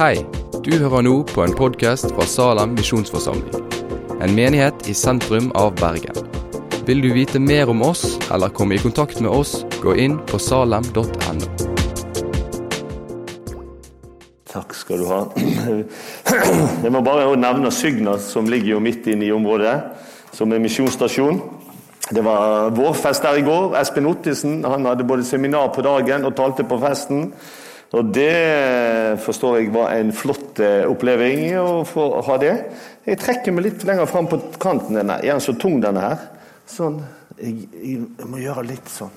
Hei, du hører nå på en podkast fra Salem misjonsforsamling. En menighet i sentrum av Bergen. Vil du vite mer om oss eller komme i kontakt med oss, gå inn på salem.no. Takk skal du ha. Jeg må bare nevne Sygna, som ligger jo midt inne i området, som er misjonsstasjon. Det var vårfest der i går. Espen Ottesen han hadde både seminar på dagen og talte på festen. Og det forstår jeg var en flott eh, oppleving å få ha det. Jeg trekker meg litt lenger fram på kanten. Denne. Er den så tung, denne her? Sånn. Jeg, jeg må gjøre litt sånn.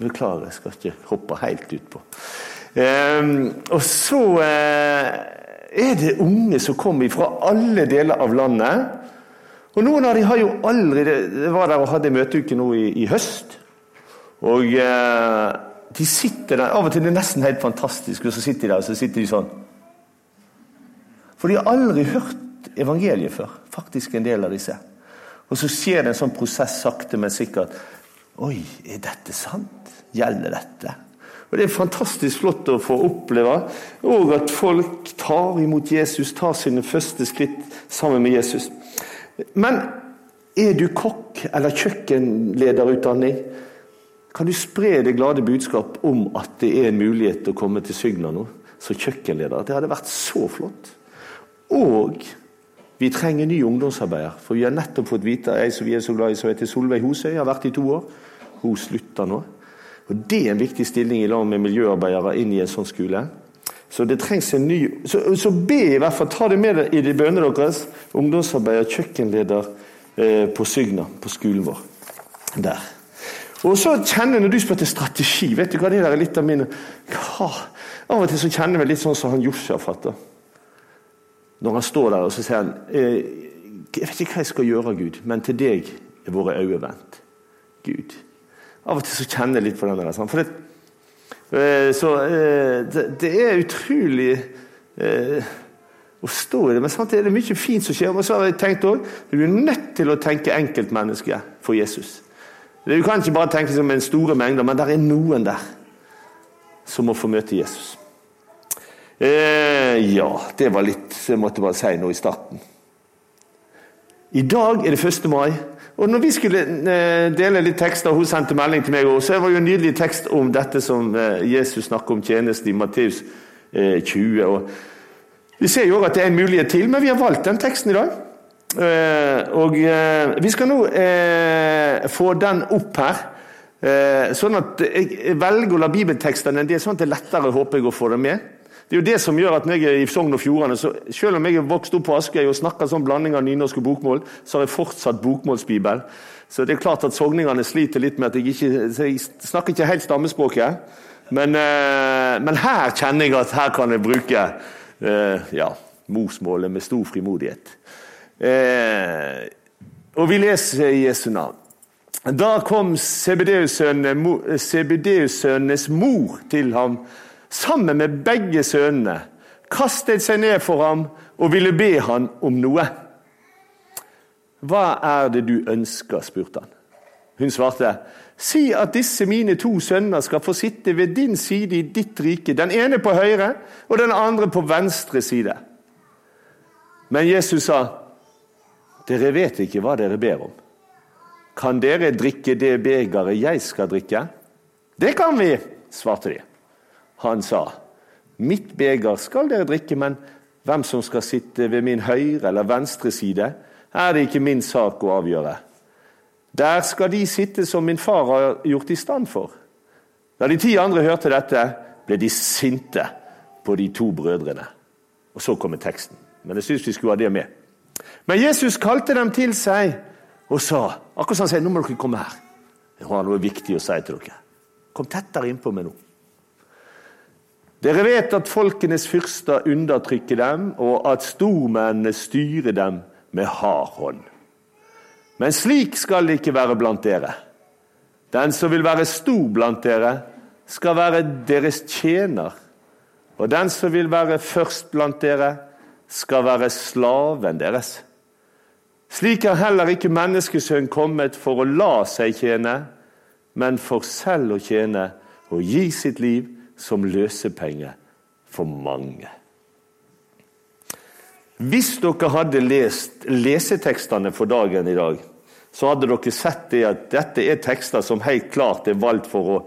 Beklager, jeg skal ikke hoppe helt utpå. Um, og så uh, er det unge som kommer fra alle deler av landet. Og noen av dem har jo aldri Det var der og hadde møteuke nå i, i høst. Og uh, de sitter der, Av og til er det nesten helt fantastisk, og så sitter de der og så sitter de sånn. For de har aldri hørt evangeliet før. Faktisk en del av disse. Og så skjer det en sånn prosess sakte, men sikkert. Oi, er dette sant? Gjelder dette? Og Det er fantastisk flott å få oppleve. Og at folk tar imot Jesus, tar sine første skritt sammen med Jesus. Men er du kokk eller kjøkkenlederutdanning? Kan du spre det glade budskap om at det er en mulighet å komme til Sygna nå som kjøkkenleder? Det hadde vært så flott. Og vi trenger ny ungdomsarbeider. For vi har nettopp fått vite ei som vi er så glad i, som heter Solveig Hosøy, har vært i to år. Hun slutter nå. Og Det er en viktig stilling i lag med miljøarbeidere inn i en sånn skole. Så det trengs en ny Så, så be i hvert fall, ta det med deg i de bønnene deres. Ungdomsarbeider, kjøkkenleder eh, på Sygna, på skolen vår. Der. Og så kjenner Når du spør til strategi vet du hva det der er litt av mine hva? Av og til så kjenner jeg litt sånn som han Josjafat. Når han står der og så sier han, eh, Jeg vet ikke hva jeg skal gjøre, Gud, men til deg er våre øyne vendt. Gud. Av og til så kjenner jeg litt på den der. For det, eh, så eh, det, er utrolig å stå i det. Men samtidig er det mye fint som skjer. Og så har jeg tenkt også, Du er nødt til å tenke enkeltmenneske for Jesus. Du kan ikke bare tenke som en store mengder, men det er noen der som må få møte Jesus. Eh, ja, det var litt jeg måtte bare si nå i starten. I dag er det 1. mai. Og når vi skulle eh, dele litt tekster, hun sendte melding til meg også, så var jo en nydelig tekst om dette som eh, Jesus snakker om tjeneste i Matteus 20. og Vi ser jo at det er en mulighet til, men vi har valgt den teksten i dag. Eh, og eh, vi skal nå eh, få den opp her. sånn at Jeg velger å la bibeltekstene det er sånn at det er lettere håper jeg å få dem med. Det er jo det som gjør at når jeg er i Sogn og Fjordane, så selv om jeg er vokst opp på Askøy og snakker sånn blanding av nynorsk og bokmål, så har jeg fortsatt bokmålsbibel. Så det er klart at sogningene sliter litt med at jeg ikke jeg snakker ikke helt stammespråket. Men, men, her kjenner jeg at her kan jeg bruke ja, morsmålet med stor frimodighet. Eh, og vi leser i Jesu navn. Da kom Sebedeus-sønnenes mor til ham sammen med begge sønnene, kastet seg ned for ham og ville be han om noe. Hva er det du ønsker? spurte han. Hun svarte, si at disse mine to sønner skal få sitte ved din side i ditt rike, den ene på høyre og den andre på venstre side. Men Jesus sa, dere vet ikke hva dere ber om. Kan dere drikke det begeret jeg skal drikke? Det kan vi, svarte de. Han sa, mitt beger skal dere drikke, men hvem som skal sitte ved min høyre eller venstre side, er det ikke min sak å avgjøre. Der skal de sitte som min far har gjort i stand for. Da de ti andre hørte dette, ble de sinte på de to brødrene. Og så kommer teksten. Men jeg syns vi skulle ha det med. Men Jesus kalte dem til seg og sa akkurat som han sier, nå må dere komme her. Jeg har noe viktig å si til dere. Kom tettere innpå meg nå. Dere vet at folkenes fyrster undertrykker dem, og at stormennene styrer dem med hard hånd. Men slik skal det ikke være blant dere. Den som vil være stor blant dere, skal være deres tjener. Og den som vil være først blant dere, skal være slaven deres. Slik er heller ikke menneskesønnen kommet for å la seg tjene, men for selv å tjene og gi sitt liv som løsepenge for mange. Hvis dere hadde lest lesetekstene for dagen i dag, så hadde dere sett det at dette er tekster som helt klart er valgt for å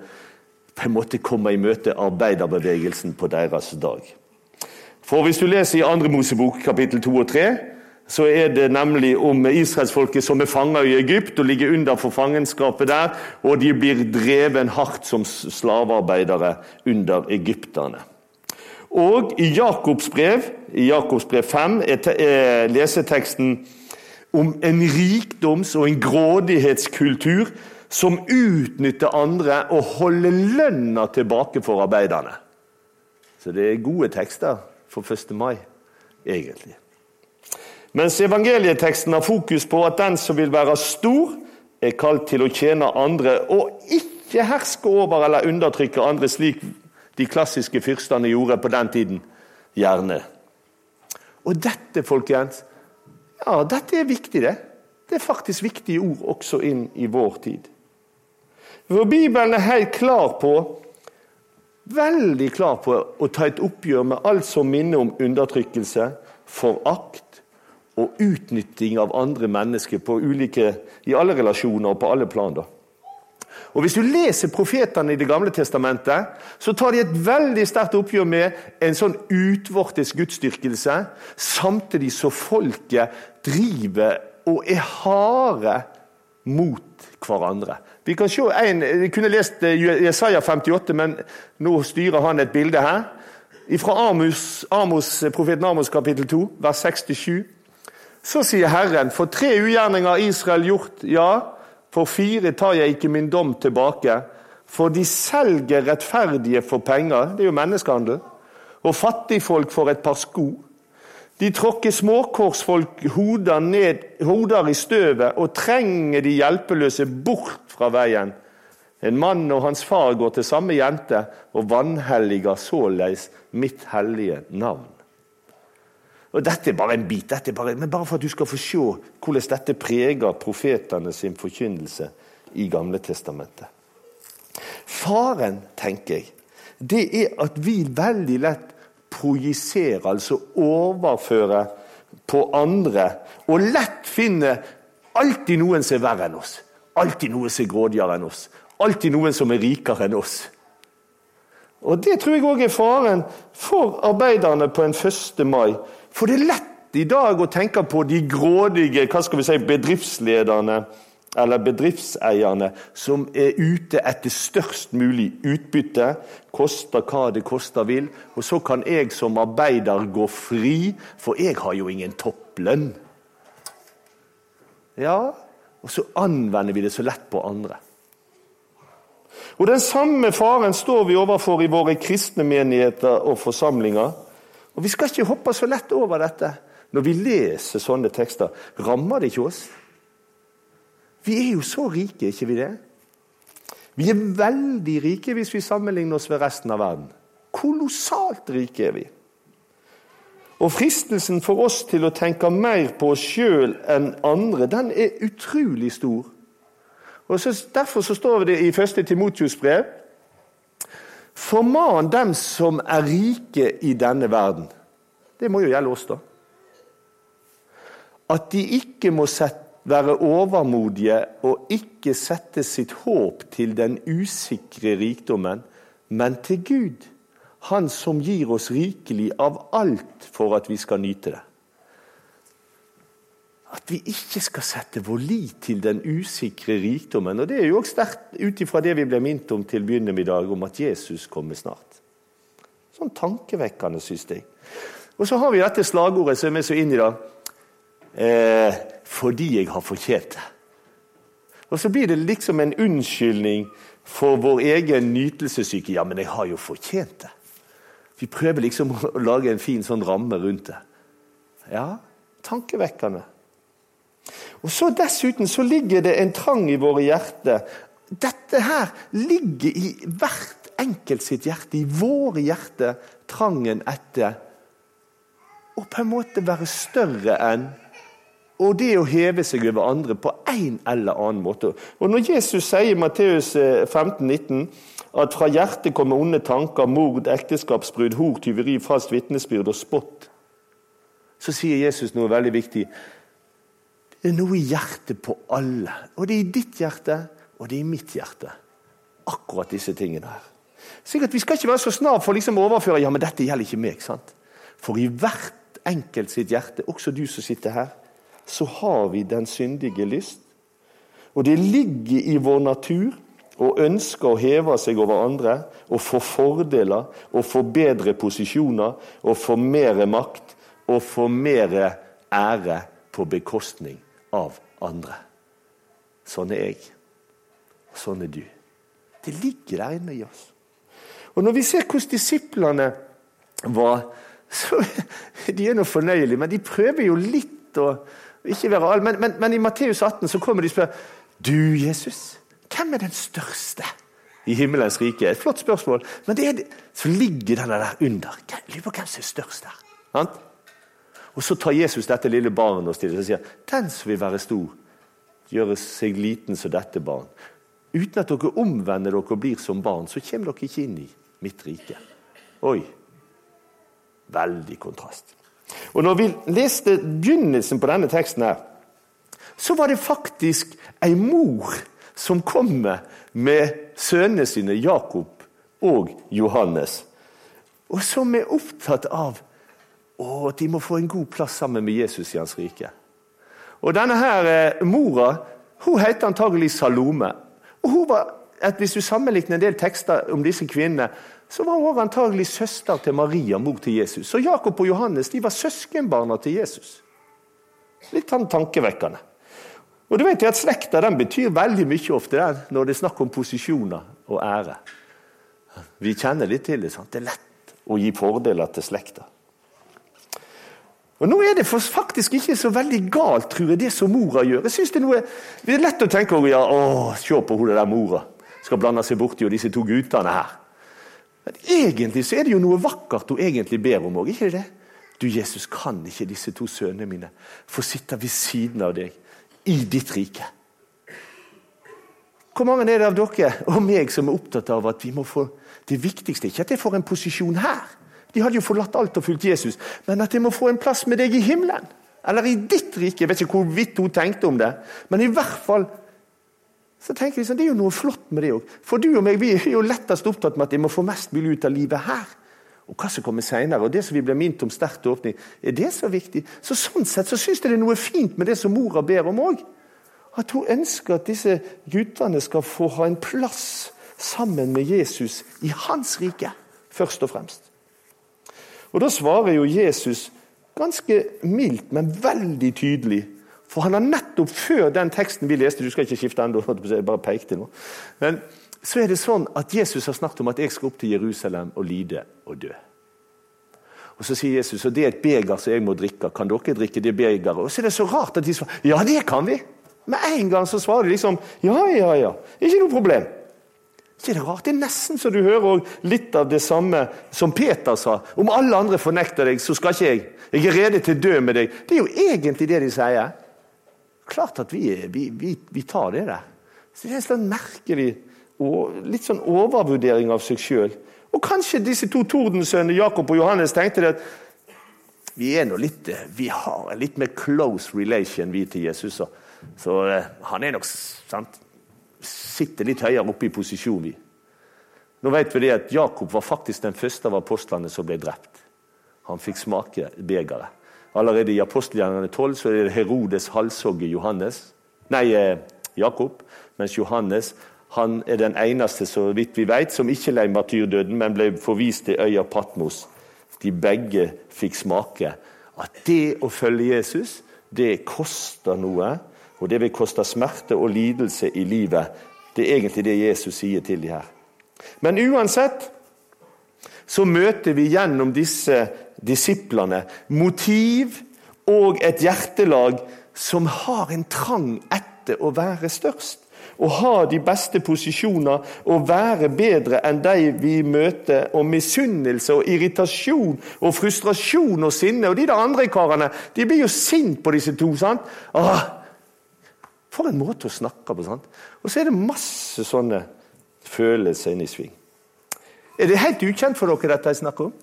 på en måte komme i møte arbeiderbevegelsen på deres dag. For hvis du leser i 2. Mosebok kapittel 2 og 3, så er det nemlig om israelsfolket som er fanga i Egypt og ligger under for fangenskapet der, og de blir dreven hardt som slavearbeidere under egypterne. Og i Jakobs brev, i Jakobs brev 5, er leseteksten om en rikdoms- og en grådighetskultur som utnytter andre og holder lønna tilbake for arbeiderne. Så det er gode tekster for 1. mai, egentlig. Mens evangelieteksten har fokus på at den som vil være stor, er kalt til å tjene andre og ikke herske over eller undertrykke andre slik de klassiske fyrstene gjorde på den tiden. Gjerne. Og dette, folkens, ja, dette er viktig, det. Det er faktisk viktige ord også inn i vår tid. For Bibelen er helt klar på veldig klar på å ta et oppgjør med alt som minner om undertrykkelse, forakt og utnytting av andre mennesker ulike, i alle relasjoner og på alle plan. Og Hvis du leser profetene i Det gamle testamentet, så tar de et veldig sterkt oppgjør med en sånn utvortes gudsdyrkelse, samtidig så folket driver og er harde mot hverandre. Vi kan se en, Vi kunne lest eh, Jesaja 58, men nå styrer han et bilde her. Fra Amos, Amos, profeten Amos kapittel 2, vers 6-7. Så sier Herren, for tre ugjerninger Israel gjort, ja, for fire tar jeg ikke min dom tilbake. For de selger rettferdige for penger, det er jo menneskehandel, og fattigfolk for et par sko. De tråkker småkorsfolk hoder, ned, hoder i støvet og trenger de hjelpeløse bort fra veien. En mann og hans far går til samme jente og vanhelliger såleis mitt hellige navn. Og Dette er bare en bit, bare, men bare for at du skal få se hvordan dette preger profetene sin forkynnelse i Gamle Testamentet. Faren, tenker jeg, det er at vi veldig lett projiserer, altså overføre på andre, og lett finne alltid noen som er verre enn oss. Alltid noen som er grådigere enn oss. Alltid noen som er rikere enn oss. Og Det tror jeg òg er faren for arbeiderne på en 1. mai. For det er lett i dag å tenke på de grådige hva skal vi si, bedriftslederne eller bedriftseierne som er ute etter størst mulig utbytte, koster hva det koster vil. Og så kan jeg som arbeider gå fri, for jeg har jo ingen topplønn. Ja, og så anvender vi det så lett på andre. Og Den samme faren står vi overfor i våre kristne menigheter og forsamlinger. Og Vi skal ikke hoppe så lett over dette. Når vi leser sånne tekster, rammer det ikke oss? Vi er jo så rike, ikke vi det? Vi er veldig rike hvis vi sammenligner oss med resten av verden. Kolossalt rike er vi. Og Fristelsen for oss til å tenke mer på oss sjøl enn andre, den er utrolig stor. Og så, Derfor så står det i 1. Timotius brev Forman dem som er rike i denne verden. Det må jo gjelde oss, da. At de ikke må sette, være overmodige og ikke sette sitt håp til den usikre rikdommen, men til Gud, Han som gir oss rikelig av alt for at vi skal nyte det. At vi ikke skal sette vår lit til den usikre rikdommen. Og Det er jo også sterkt ut ifra det vi ble minnet om til å begynne med i dag, om at Jesus kommer snart. Sånn tankevekkende, syns jeg. Og så har vi dette slagordet som er så inn i det. Eh, fordi jeg har fortjent det. Og så blir det liksom en unnskyldning for vår egen nytelsessyke. Ja, men jeg har jo fortjent det. Vi prøver liksom å lage en fin sånn ramme rundt det. Ja, tankevekkende. Og så Dessuten så ligger det en trang i våre hjerter. Dette her ligger i hvert enkelt sitt hjerte, i våre hjerter, trangen etter å på en måte være større enn og det å heve seg over andre på en eller annen måte. Og Når Jesus sier i Matteus 15, eh, 19, at fra hjertet kommer onde tanker, mord, ekteskapsbrudd, hor, tyveri, falskt vitnesbyrd og spott, så sier Jesus noe veldig viktig. Det er noe i hjertet på alle. Og det er i ditt hjerte, og det er i mitt hjerte. Akkurat disse tingene her. Sikkert Vi skal ikke være så snar for liksom å overføre ja, men dette gjelder ikke meg. sant? For i hvert enkelt sitt hjerte, også du som sitter her, så har vi den syndige lyst. Og det ligger i vår natur å ønske å heve seg over andre og få fordeler og få bedre posisjoner og få mer makt og få mer ære på bekostning av andre. Sånn er jeg. Sånn er du. Det ligger der inne i oss. Og Når vi ser hvordan disiplene var, så de er nå fornøyelige, men de prøver jo litt å ikke være all, men, men, men i Matteus 18 så kommer de og spør du, Jesus, hvem er den største i himmelens rike? Et flott spørsmål, men det er, så ligger den der under. Lurer på hvem som er størst der. Og Så tar Jesus dette lille barnet og stiller og sier den som vil være stor, gjøre seg liten som dette barn. Uten at dere omvender dere og blir som barn, så kommer dere ikke inn i mitt rike. Oi. Veldig kontrast. Og når vi leste begynnelsen på denne teksten, her, så var det faktisk ei mor som kommer med sønnene sine, Jakob og Johannes, og som er opptatt av at de må få en god plass sammen med Jesus i hans rike. Og Denne her eh, mora hun heter antagelig Salome. og hun var, at Hvis du sammenligner en del tekster om disse kvinnene, så var hun antagelig søster til Maria, mor til Jesus. Så Jakob og Johannes de var søskenbarna til Jesus. Litt sånn tankevekkende. Og du vet at Slekta den betyr veldig mye ofte der, når det er snakk om posisjoner og ære. Vi kjenner litt til det. sant? Det er lett å gi fordeler til slekta. Og Nå er det faktisk ikke så veldig galt, tror jeg, det som mora gjør. Jeg synes Det er noe, det er lett å tenke over, ja, å, se på hun der mora skal blande seg borti og disse to guttene her. Men egentlig så er det jo noe vakkert hun egentlig ber om òg, ikke det? Du, Jesus, kan ikke disse to sønnene mine få sitte ved siden av deg i ditt rike? Hvor mange er det av dere og meg som er opptatt av at vi må få Det viktigste ikke at jeg får en posisjon her. De hadde jo forlatt alt og fulgt Jesus. Men at jeg må få en plass med deg i himmelen. Eller i ditt rike. Jeg vet ikke hvor vidt hun tenkte om det. Men i hvert fall så tenker jeg sånn, Det er jo noe flott med det òg. For du og meg vi er jo lettest opptatt med at jeg må få mest mulig ut av livet her. Og hva som kommer senere, og det som vi blir minnet om sterkt åpning, er det så viktig? Så Sånn sett så syns jeg det er noe fint med det som mora ber om òg. At hun ønsker at disse guttene skal få ha en plass sammen med Jesus i hans rike, først og fremst. Og Da svarer jo Jesus ganske mildt, men veldig tydelig for han har nettopp før den teksten vi leste Du skal ikke skifte ennå, jeg bare pekte nå. Men så er det sånn at Jesus har snakket om at jeg skal opp til Jerusalem og lide og dø. Og Så sier Jesus og det er et beger som jeg må drikke. Kan dere drikke det begeret? Og så er det så rart at de svarer ja, det kan vi. Med en gang så svarer de liksom ja, ja, ja. Ikke noe problem. Ikke det rart? Det er nesten så du hører litt av det samme som Peter sa. Om alle andre fornekter deg, så skal ikke jeg. Jeg er rede til å dø med deg. Det er jo egentlig det de sier. Klart at vi, vi, vi, vi tar det der. Så det er en sånn merkelig og litt sånn overvurdering av seg sjøl. Og kanskje disse to tordensønnene Jakob og Johannes tenkte at vi er nå litt, vi har en litt mer close relation, vi til Jesus. Så, så uh, han er nok sant, sitter litt høyere oppe i posisjon, vi. Nå vet vi det at Jakob var faktisk den første av apostlene som ble drept. Han fikk smake begeret. Allerede i apostelgjerningene 12 så er det Herodes halshogger Johannes. Nei, eh, Jakob. Mens Johannes han er den eneste så vidt vi vet, som ikke lei martyrdøden, men ble forvist til øya Patmos. De begge fikk smake at det å følge Jesus, det koster noe. Og det vil koste smerte og lidelse i livet. Det er egentlig det Jesus sier til de her. Men uansett så møter vi gjennom disse disiplene motiv og et hjertelag som har en trang etter å være størst. Å ha de beste posisjoner og være bedre enn de vi møter. Og misunnelse og irritasjon og frustrasjon og sinne. Og de der andre karene de blir jo sint på disse to. sant? Åh, for en måte å snakke på. sant? Og så er det masse sånne følelser inne i sving. Er det helt ukjent for dere, dette jeg snakker om?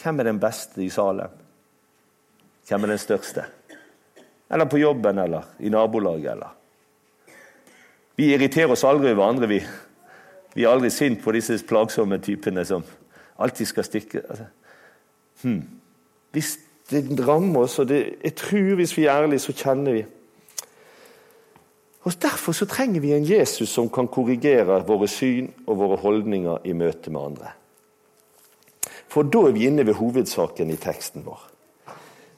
Hvem er den beste i salen? Hvem er den største? Eller på jobben, eller i nabolaget, eller Vi irriterer oss aldri over andre, vi. Vi er aldri sint på disse plagsomme typene som alltid skal stikke altså. hmm. Hvis det rammer oss, og det, jeg tror hvis vi er ærlige, så kjenner vi og Derfor så trenger vi en Jesus som kan korrigere våre syn og våre holdninger i møte med andre. For da er vi inne ved hovedsaken i teksten vår.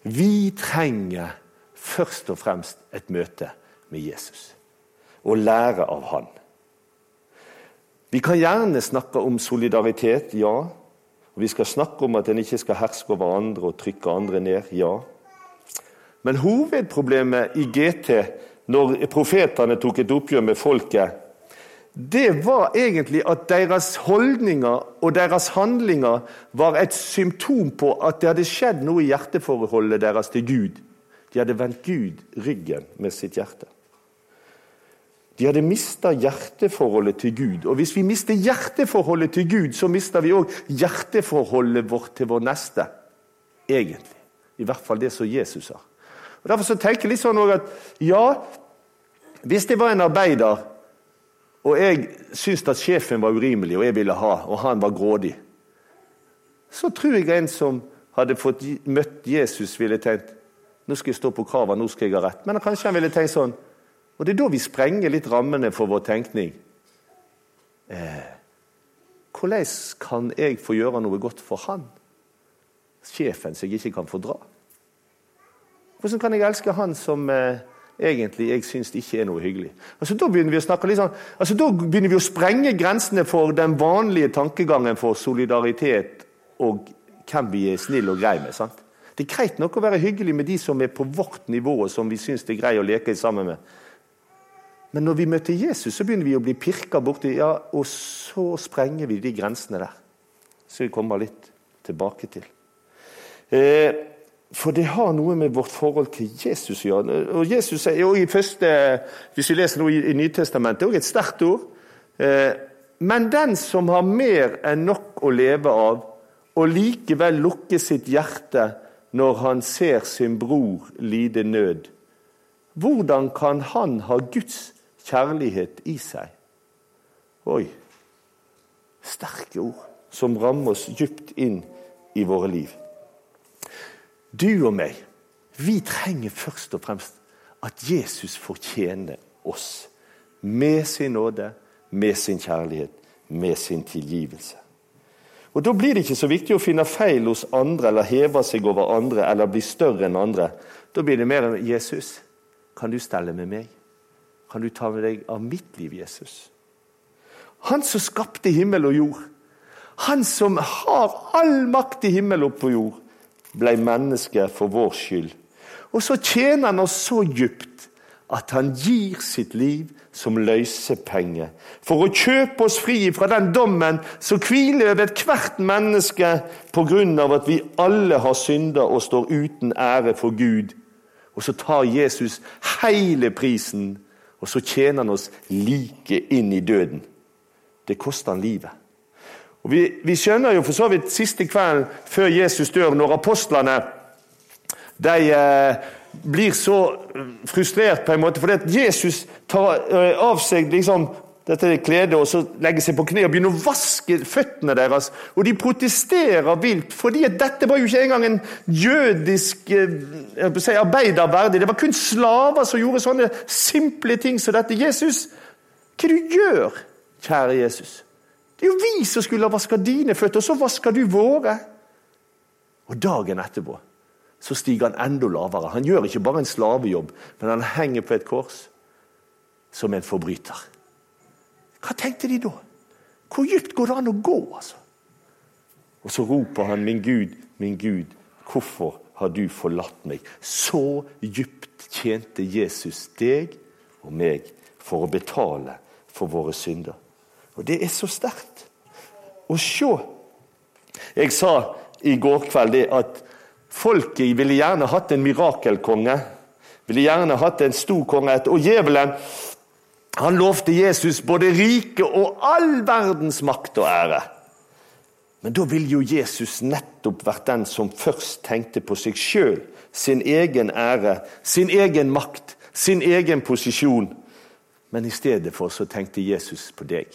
Vi trenger først og fremst et møte med Jesus og lære av han. Vi kan gjerne snakke om solidaritet, ja. Og vi skal snakke om at en ikke skal herske over andre og trykke andre ned, ja. Men hovedproblemet i GT når profetene tok et oppgjør med folket, det var egentlig at deres holdninger og deres handlinger var et symptom på at det hadde skjedd noe i hjerteforholdet deres til Gud. De hadde vendt Gud ryggen med sitt hjerte. De hadde mista hjerteforholdet til Gud. Og hvis vi mister hjerteforholdet til Gud, så mister vi òg hjerteforholdet vårt til vår neste. Egentlig. I hvert fall det som Jesus sa. Og Derfor så tenker jeg litt sånn at ja, hvis det var en arbeider, og jeg syntes at sjefen var urimelig, og jeg ville ha, og han var grådig, så tror jeg en som hadde fått møtt Jesus, ville tenkt nå skal jeg stå på kravet, nå skal jeg ha rett. Men kanskje han ville tenkt sånn Og det er da vi sprenger litt rammene for vår tenkning. Eh, hvordan kan jeg få gjøre noe godt for han? Sjefen som jeg ikke kan fordra. Hvordan kan jeg elske han som eh, egentlig jeg syns ikke er noe hyggelig. Altså, da begynner vi å snakke sånn, altså, da begynner vi å sprenge grensene for den vanlige tankegangen for solidaritet og hvem vi er snille og greie med. sant? Det er greit nok å være hyggelig med de som er på vårt nivå, og som vi syns det er greit å leke sammen med. Men når vi møter Jesus, så begynner vi å bli pirka borti, ja, og så sprenger vi de grensene der. Så vi kommer litt tilbake til. Eh, for det har noe med vårt forhold til Jesus å gjøre. Og Jesus er jo i første, Hvis vi leser noe i Nytestamentet, også et sterkt ord. Eh, men den som har mer enn nok å leve av, og likevel lukker sitt hjerte når han ser sin bror lide nød, hvordan kan han ha Guds kjærlighet i seg? Oi, sterke ord som rammer oss dypt inn i våre liv. Du og meg, vi trenger først og fremst at Jesus fortjener oss. Med sin nåde, med sin kjærlighet, med sin tilgivelse. Og Da blir det ikke så viktig å finne feil hos andre eller heve seg over andre eller bli større enn andre. Da blir det mer enn Jesus. Kan du stelle med meg? Kan du ta med deg av mitt liv, Jesus? Han som skapte himmel og jord. Han som har all makt i himmel og på jord ble menneske for vår skyld. Og så tjener han oss så djupt at han gir sitt liv som løsepenge. For å kjøpe oss fri fra den dommen som hviler over ethvert menneske på grunn av at vi alle har synda og står uten ære for Gud. Og så tar Jesus hele prisen, og så tjener han oss like inn i døden. Det koster han livet. Og vi, vi, skjønner jo for så vidt siste kvelden før Jesus dør, når apostlene de eh, blir så frustrert på en måte, fordi at Jesus tar eh, av seg liksom, dette kledet og så legger seg på kne og begynner å vaske føttene deres. Og de protesterer vilt, fordi at dette var jo ikke engang en jødisk eh, si, arbeider verdig. Det var kun slaver som gjorde sånne simple ting som dette. Jesus, hva du gjør, kjære Jesus? Det er jo vi som skulle ha vaska dine føtter, og så vasker du våre. Og dagen etterpå så stiger han enda lavere. Han gjør ikke bare en slavejobb, men han henger på et kors som en forbryter. Hva tenkte de da? Hvor dypt går det an å gå? altså? Og så roper han, 'Min Gud, min Gud, hvorfor har du forlatt meg?' Så dypt tjente Jesus deg og meg for å betale for våre synder. Og det er så sterkt å se. Jeg sa i går kveld at folket ville gjerne hatt en mirakelkonge. Ville gjerne hatt en stor konge. Og djevelen han lovte Jesus både rike og all verdens makt og ære. Men da ville jo Jesus nettopp vært den som først tenkte på seg sjøl, sin egen ære, sin egen makt, sin egen posisjon. Men i stedet for så tenkte Jesus på deg.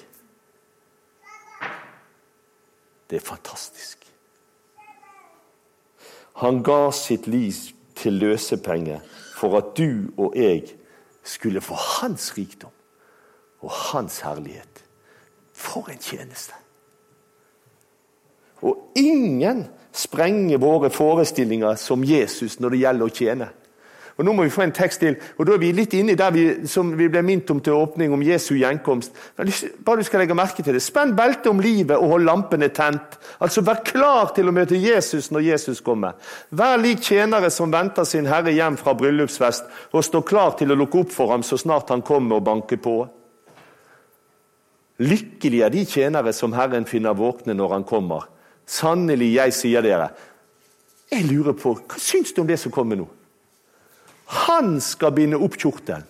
Det er fantastisk. Han ga sitt liv til løsepenge for at du og jeg skulle få hans rikdom og hans herlighet. For en tjeneste! Og ingen sprenger våre forestillinger som Jesus når det gjelder å tjene. Og Nå må vi få en tekst til, og da er vi litt inne der vi, som vi ble minnet om til åpning om Jesu gjenkomst. Bare du skal legge merke til det. Spenn beltet om livet og hold lampene tent. Altså Vær klar til å møte Jesus når Jesus kommer. Vær lik tjenere som venter sin herre hjem fra bryllupsfest og står klar til å lukke opp for ham så snart han kommer og banker på. Lykkelig er de tjenere som Herren finner våkne når han kommer. Sannelig, jeg sier dere. Jeg lurer på, Hva syns du om det som kommer nå? Han skal binde opp kjortelen.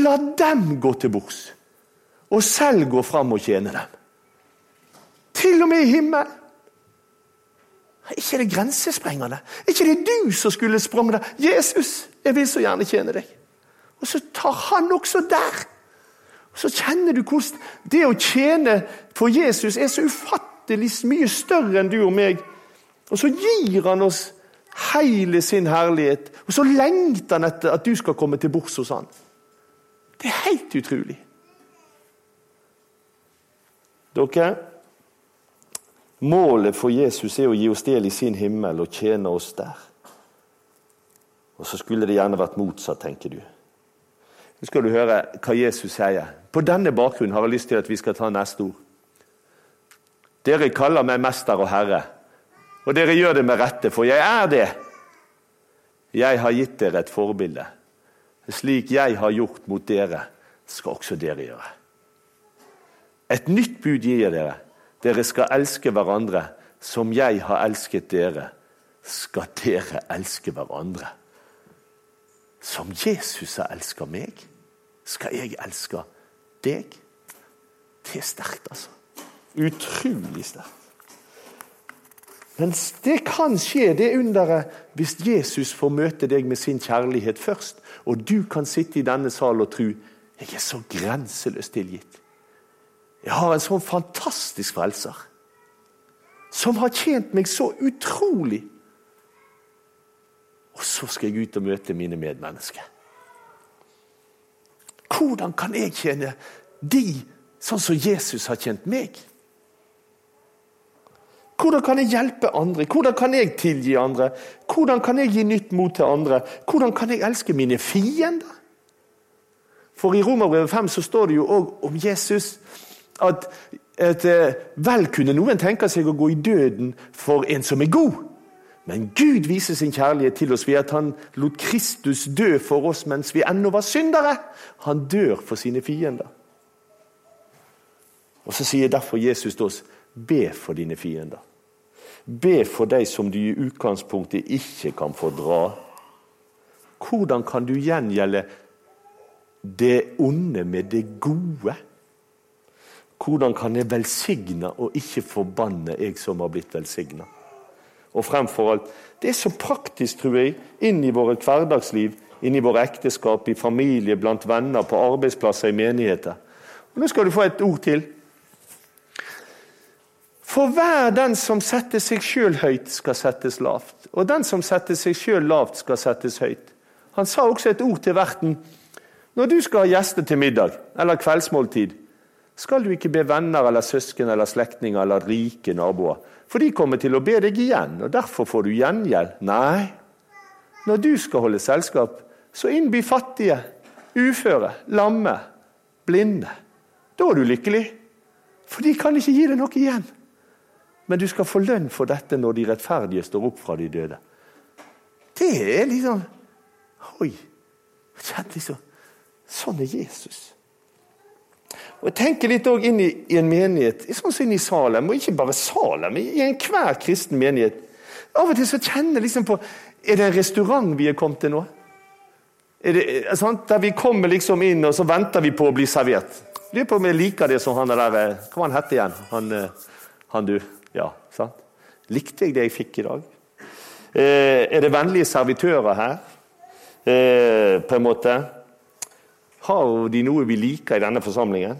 La dem gå til bords. Og selv gå fram og tjene dem. Til og med i himmelen. Er ikke det grensesprengende? Er ikke det du som skulle sprunget der? Jesus, jeg vil så gjerne tjene deg. Og så tar han også der. Og Så kjenner du hvordan det å tjene for Jesus er så ufattelig mye større enn du og meg. Og så gir han oss hele sin herlighet. Og så lengter han etter at du skal komme til bords hos han. Det er helt utrolig. Dere, målet for Jesus er å gi oss del i sin himmel og tjene oss der. Og så skulle det gjerne vært motsatt, tenker du. Nå skal du høre hva Jesus sier. På denne bakgrunnen har jeg lyst til at vi skal ta neste ord. Dere kaller meg mester og herre, og dere gjør det med rette, for jeg er det. Jeg har gitt dere et forbilde. Slik jeg har gjort mot dere, skal også dere gjøre. Et nytt bud gir jeg dere. Dere skal elske hverandre som jeg har elsket dere. Skal dere elske hverandre. Som Jesus har elsket meg, skal jeg elske deg. Det er sterkt, altså. Utrolig sterkt. Men det kan skje, det underet, hvis Jesus får møte deg med sin kjærlighet først. Og du kan sitte i denne sal og tro jeg er så grenseløst tilgitt. Jeg har en sånn fantastisk frelser. Som har tjent meg så utrolig. Og så skal jeg ut og møte mine medmennesker. Hvordan kan jeg tjene de sånn som Jesus har tjent meg? Hvordan kan jeg hjelpe andre? Hvordan kan jeg tilgi andre? Hvordan kan jeg gi nytt mot til andre? Hvordan kan jeg elske mine fiender? For i Romerbrevet 5 så står det jo òg om Jesus at, at eh, vel kunne noen tenke seg å gå i døden for en som er god. Men Gud viser sin kjærlighet til oss ved at han lot Kristus dø for oss mens vi ennå var syndere. Han dør for sine fiender. Og Så sier derfor Jesus til oss be for dine fiender. Be for de som du i utgangspunktet ikke kan få dra. Hvordan kan du gjengjelde det onde med det gode? Hvordan kan jeg velsigne og ikke forbanne, jeg som har blitt velsigna? Og fremfor alt, det er så praktisk, tror jeg, inn i våre hverdagsliv, inn i våre ekteskap, i familie, blant venner, på arbeidsplasser, i menigheter. Og Nå skal du få et ord til. For hver den som setter seg sjøl høyt, skal settes lavt. Og den som setter seg sjøl lavt, skal settes høyt. Han sa også et ord til verten. Når du skal ha gjester til middag eller kveldsmåltid, skal du ikke be venner eller søsken eller slektninger eller rike naboer, for de kommer til å be deg igjen, og derfor får du gjengjeld. Nei, når du skal holde selskap, så innby fattige, uføre, lamme, blinde. Da er du lykkelig, for de kan ikke gi deg noe igjen. Men du skal få lønn for dette når de rettferdige står opp fra de døde. Det er liksom Oi! liksom, Sånn er Jesus. Og tenker litt inn i, i, en menighet, sånn som inn i Salem, og ikke bare Salem, i enhver kristen menighet. Av og til så kjenner liksom på Er det en restaurant vi er kommet til nå? Er det, sant? Der vi kommer liksom inn, og så venter vi på å bli servert. Lurer på om jeg liker det som han der Hva han hette igjen? Han, eh, han du Ja, sant? Likte jeg det jeg fikk i dag? Eh, er det vennlige servitører her? Eh, på en måte. Har de noe vi liker i denne forsamlingen?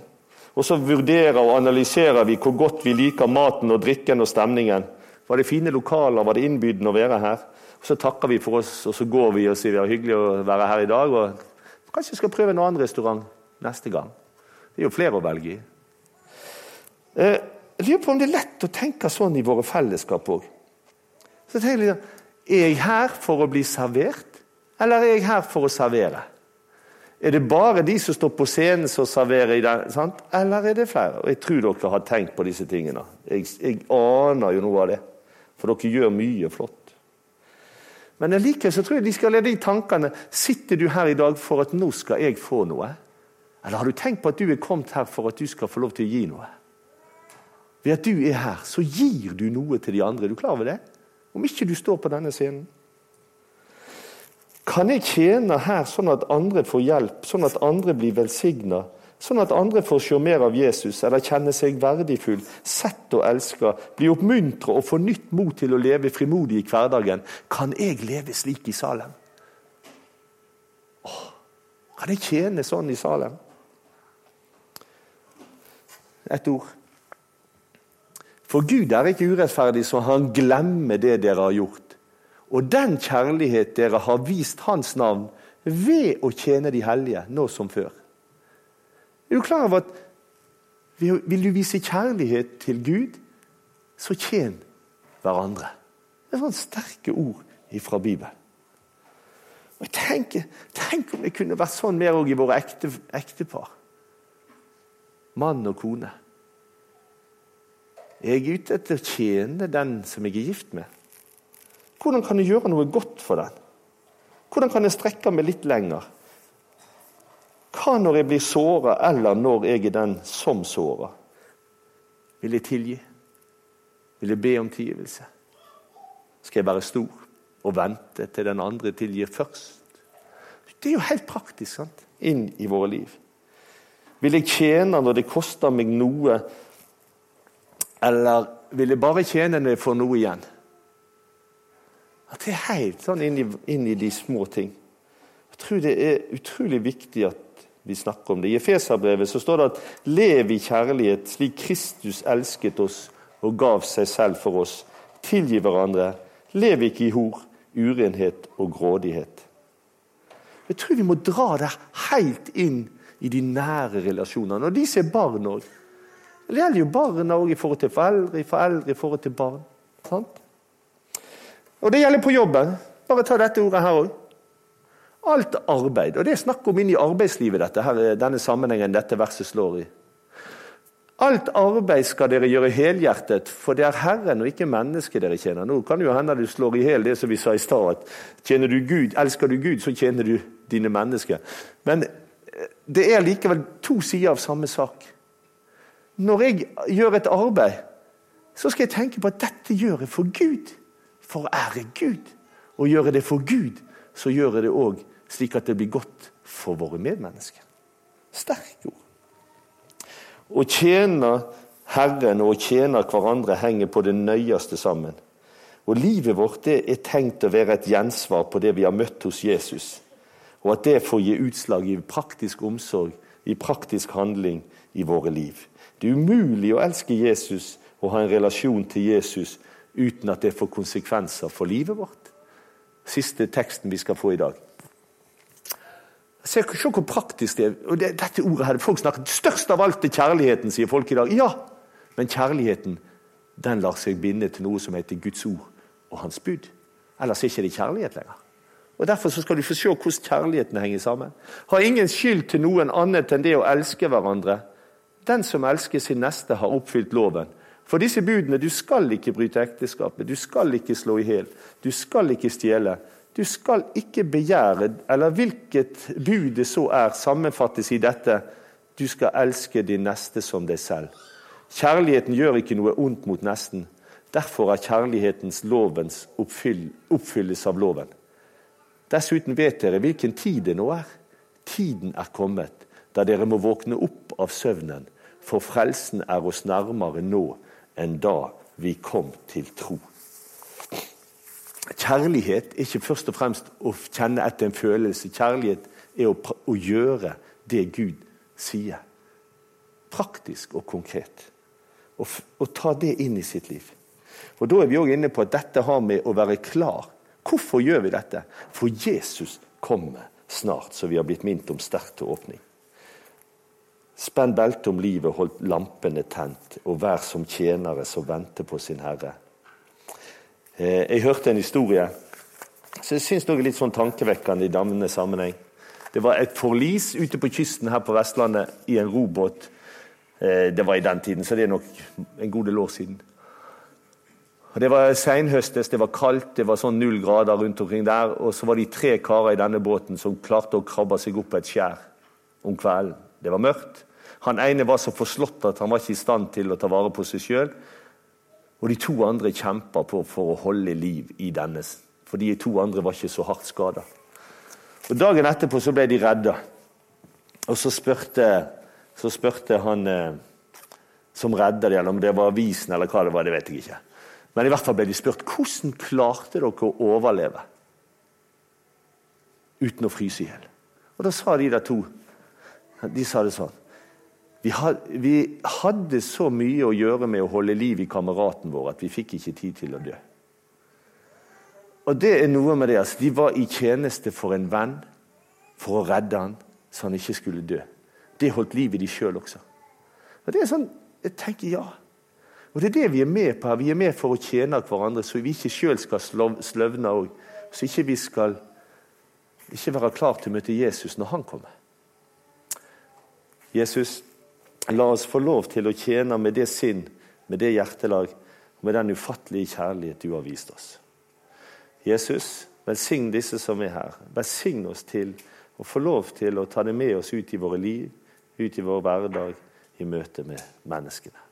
Og så vurderer og analyserer vi hvor godt vi liker maten og drikken og stemningen. Var det fine lokaler? Var det innbydende å være her? Og Så takker vi for oss, og så går vi og sier det var hyggelig å være her i dag. og Kanskje vi skal prøve en annen restaurant neste gang. Det er jo flere å velge i. Eh, jeg lurer på om det er lett å tenke sånn i våre fellesskap òg. Er jeg her for å bli servert, eller er jeg her for å servere? Er det bare de som står på scenen som serverer, i den, eller er det flere? Og Jeg tror dere har tenkt på disse tingene. Jeg, jeg aner jo noe av det, for dere gjør mye flott. Men likevel så tror jeg de skal lede de tankene Sitter du her i dag for at nå skal jeg få noe? Eller har du tenkt på at du er kommet her for at du skal få lov til å gi noe? Ved at du er her, så gir du noe til de andre. Er du klar over det? Om ikke du står på denne scenen. Kan jeg tjene her sånn at andre får hjelp, sånn at andre blir velsigna? Sånn at andre får se mer av Jesus eller kjenne seg verdifull, sett og elska, bli oppmuntra og få nytt mot til å leve frimodig i hverdagen. Kan jeg leve slik i Salem? Åh, kan jeg tjene sånn i Salem? Et ord. For Gud er ikke urettferdig, så han glemmer det dere har gjort. Og den kjærlighet dere har vist Hans navn ved å tjene de hellige, nå som før. Er du klar over at vil du vise kjærlighet til Gud, så tjen hverandre. Det er sånne sterke ord fra Bibelen. Og jeg tenker, Tenk om det kunne vært sånn mer òg i våre ekte, ektepar. Mann og kone. Jeg er ute etter å tjene den som jeg er gift med. Hvordan kan jeg gjøre noe godt for den? Hvordan kan jeg strekke meg litt lenger? Hva når jeg blir såra, eller når jeg er den som sårer? Vil jeg tilgi? Vil jeg be om tilgivelse? Skal jeg være stor og vente til den andre tilgir først? Det er jo helt praktisk sant? inn i våre liv. Vil jeg tjene når det koster meg noe, eller vil jeg bare tjene når for noe igjen? At det er helt sånn inn i, inn i de små ting. Jeg tror det er utrolig viktig at vi snakker om det. I Efeserbrevet så står det at 'lev i kjærlighet slik Kristus elsket oss og gav seg selv for oss'. Tilgi hverandre. Lev ikke i hor, urenhet og grådighet. Jeg tror vi må dra det helt inn i de nære relasjonene. Og de som er barn òg. Det gjelder jo barna òg i forhold til foreldre, foreldre i forhold til barn. Sant? Og det gjelder på jobben. Bare ta dette ordet her òg. Alt arbeid. Og det er snakk om inn i arbeidslivet, dette, her, denne sammenhengen dette verset slår i. Alt arbeid skal dere gjøre helhjertet, for det er Herren og ikke mennesket dere tjener. Nå kan det jo hende du slår i hjel det som vi sa i stad, at tjener du Gud, elsker du Gud, så tjener du dine mennesker. Men eh, det er likevel to sider av samme sak. Når jeg gjør et arbeid, så skal jeg tenke på at dette gjør jeg for Gud. For å ære Gud. Og gjør jeg det for Gud, så gjør jeg det òg slik at det blir godt for våre medmennesker. Sterke ord. Å tjene Herren og å tjene hverandre henger på det nøyeste sammen. Og Livet vårt er tenkt å være et gjensvar på det vi har møtt hos Jesus. Og at det får gi utslag i praktisk omsorg, i praktisk handling i våre liv. Det er umulig å elske Jesus og ha en relasjon til Jesus uten at det får konsekvenser for livet vårt. Siste teksten vi skal få i dag. Se, se hvor praktisk det er. Og det, dette ordet her, folk snakker Størst av alt er kjærligheten, sier folk i dag. Ja, men kjærligheten den lar seg binde til noe som heter Guds ord og hans bud. Ellers er ikke det kjærlighet lenger. Og Derfor skal du få se hvordan kjærligheten henger sammen. Har ingen skyld til noen annet enn det å elske hverandre. Den som elsker sin neste, har oppfylt loven. For disse budene du skal ikke bryte ekteskapet, du skal ikke slå i hjel, du skal ikke stjele, du skal ikke begjære, eller hvilket bud det så er, sammenfattes i dette. Du skal elske din neste som deg selv. Kjærligheten gjør ikke noe ondt mot nesten. Derfor er kjærlighetens lovens oppfyll, oppfyllelse av loven. Dessuten vet dere hvilken tid det nå er. Tiden er kommet da dere må våkne opp av søvnen, for frelsen er oss nærmere nå enn da vi kom til tro. Kjærlighet er ikke først og fremst å kjenne etter en følelse. Kjærlighet er å, å gjøre det Gud sier. Praktisk og konkret. Og, og ta det inn i sitt liv. Og Da er vi òg inne på at dette har med å være klar. Hvorfor gjør vi dette? For Jesus kommer snart, så vi har blitt minnet om sterkt til åpning. Spenn beltet om livet, hold lampene tent, og vær som tjenere som venter på sin Herre. Eh, jeg hørte en historie så jeg syns er litt sånn tankevekkende i denne sammenheng. Det var et forlis ute på kysten her på Vestlandet i en robåt. Eh, det var i den tiden, så det er nok en god del år siden. Og Det var seinhøstes, det var kaldt, det var sånn null grader rundt omkring der. Og så var de tre karer i denne båten som klarte å krabbe seg opp et skjær om kvelden. Det var mørkt. Han ene var så forslått at han var ikke i stand til å ta vare på seg sjøl. Og de to andre kjempa på for å holde liv i denne. For de to andre var ikke så hardt skada. Dagen etterpå så ble de redda. Og så spurte, så spurte han eh, som redda dem, om det var avisen eller hva det var, det vet jeg ikke. Men i hvert fall ble de spurt hvordan klarte dere å overleve uten å fryse i hjel. Og da sa de der to De sa det sånn vi, hadde så mye å gjøre med å holde liv i kameraten vår at vi fikk ikke tid til å dø. Og det er noe med det, altså, De var i tjeneste for en venn, for å redde han, så han ikke skulle dø. Det holdt liv i de sjøl også. Og det er sånn, Jeg tenker ja. Og Det er det vi er med på her. Vi er med for å tjene hverandre, så vi ikke sjøl skal sløvne òg. Så ikke vi skal ikke være klar til å møte Jesus når han kommer. Jesus, la oss få lov til å tjene med det sinn, med det hjertelag og med den ufattelige kjærlighet du har vist oss. Jesus, velsign disse som er her. Velsign oss til å få lov til å ta det med oss ut i våre liv, ut i vår hverdag, i møte med menneskene.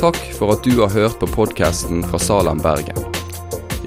Takk for at du har hørt på podkasten fra Salem, Bergen.